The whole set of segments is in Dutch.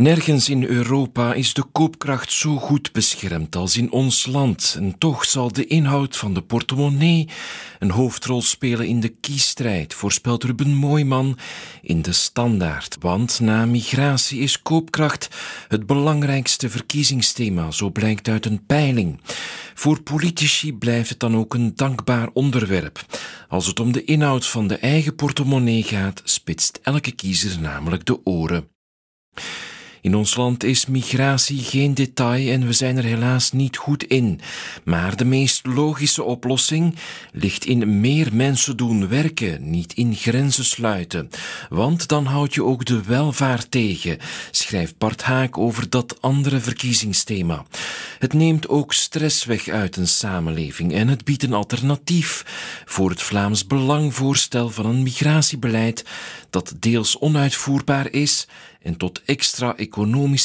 Nergens in Europa is de koopkracht zo goed beschermd als in ons land. En toch zal de inhoud van de portemonnee een hoofdrol spelen in de kiesstrijd, voorspelt Ruben Mooiman in de Standaard. Want na migratie is koopkracht het belangrijkste verkiezingsthema, zo blijkt uit een peiling. Voor politici blijft het dan ook een dankbaar onderwerp. Als het om de inhoud van de eigen portemonnee gaat, spitst elke kiezer namelijk de oren. In ons land is migratie geen detail en we zijn er helaas niet goed in. Maar de meest logische oplossing ligt in meer mensen doen werken, niet in grenzen sluiten. Want dan houd je ook de welvaart tegen, schrijft Bart Haak over dat andere verkiezingsthema. Het neemt ook stress weg uit een samenleving en het biedt een alternatief voor het Vlaams Belangvoorstel van een migratiebeleid dat deels onuitvoerbaar is en tot extra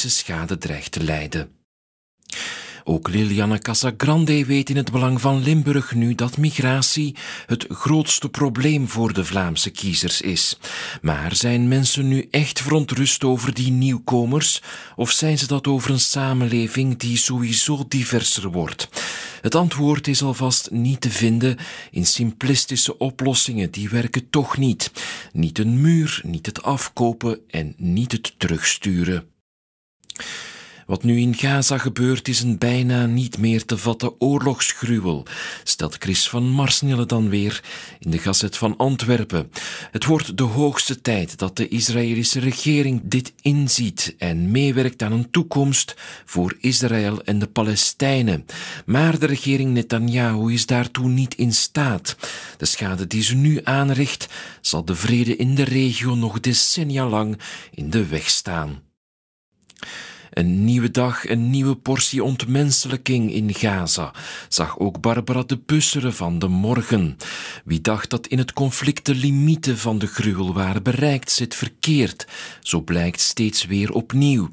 schade dreigt te leiden. Ook Liliana Casagrande weet in het belang van Limburg nu dat migratie het grootste probleem voor de Vlaamse kiezers is. Maar zijn mensen nu echt verontrust over die nieuwkomers of zijn ze dat over een samenleving die sowieso diverser wordt? Het antwoord is alvast niet te vinden in simplistische oplossingen, die werken toch niet. Niet een muur, niet het afkopen en niet het terugsturen. Wat nu in Gaza gebeurt is een bijna niet meer te vatten oorlogsgruwel, stelt Chris van Marsnille dan weer in de Gazet van Antwerpen. Het wordt de hoogste tijd dat de Israëlische regering dit inziet en meewerkt aan een toekomst voor Israël en de Palestijnen. Maar de regering Netanyahu is daartoe niet in staat. De schade die ze nu aanricht, zal de vrede in de regio nog decennia lang in de weg staan. Een nieuwe dag, een nieuwe portie ontmenselijking in Gaza, zag ook Barbara de Busseren van de Morgen. Wie dacht dat in het conflict de limieten van de gruwel waren bereikt, zit verkeerd. Zo blijkt steeds weer opnieuw.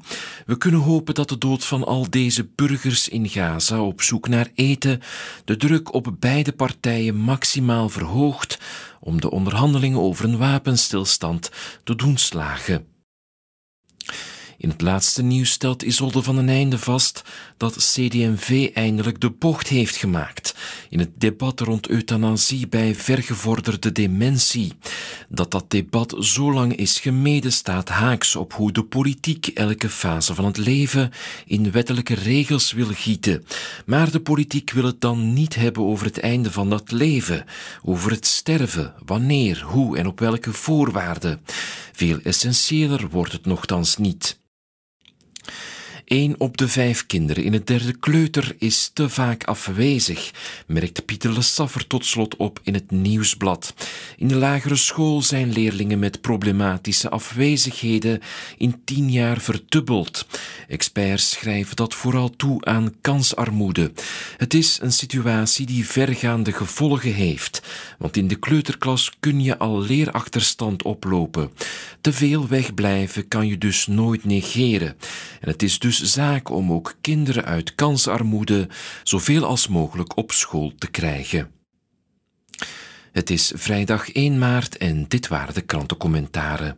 We kunnen hopen dat de dood van al deze burgers in Gaza op zoek naar eten de druk op beide partijen maximaal verhoogt om de onderhandelingen over een wapenstilstand te doen slagen. In het laatste nieuws stelt Isolde van den Einde vast dat CD&V eindelijk de bocht heeft gemaakt in het debat rond euthanasie bij vergevorderde dementie. Dat dat debat zo lang is gemeden staat haaks op hoe de politiek elke fase van het leven in wettelijke regels wil gieten. Maar de politiek wil het dan niet hebben over het einde van dat leven, over het sterven, wanneer, hoe en op welke voorwaarden. Veel essentiëler wordt het nogthans niet. Een op de vijf kinderen in het derde kleuter is te vaak afwezig, merkt Pieter Lessaffer tot slot op in het Nieuwsblad. In de lagere school zijn leerlingen met problematische afwezigheden in tien jaar verdubbeld. Experts schrijven dat vooral toe aan kansarmoede. Het is een situatie die vergaande gevolgen heeft, want in de kleuterklas kun je al leerachterstand oplopen. Te veel wegblijven kan je dus nooit negeren. En het is dus zaak om ook kinderen uit kansarmoede zoveel als mogelijk op school te krijgen. Het is vrijdag 1 maart en dit waren de krantencommentaren.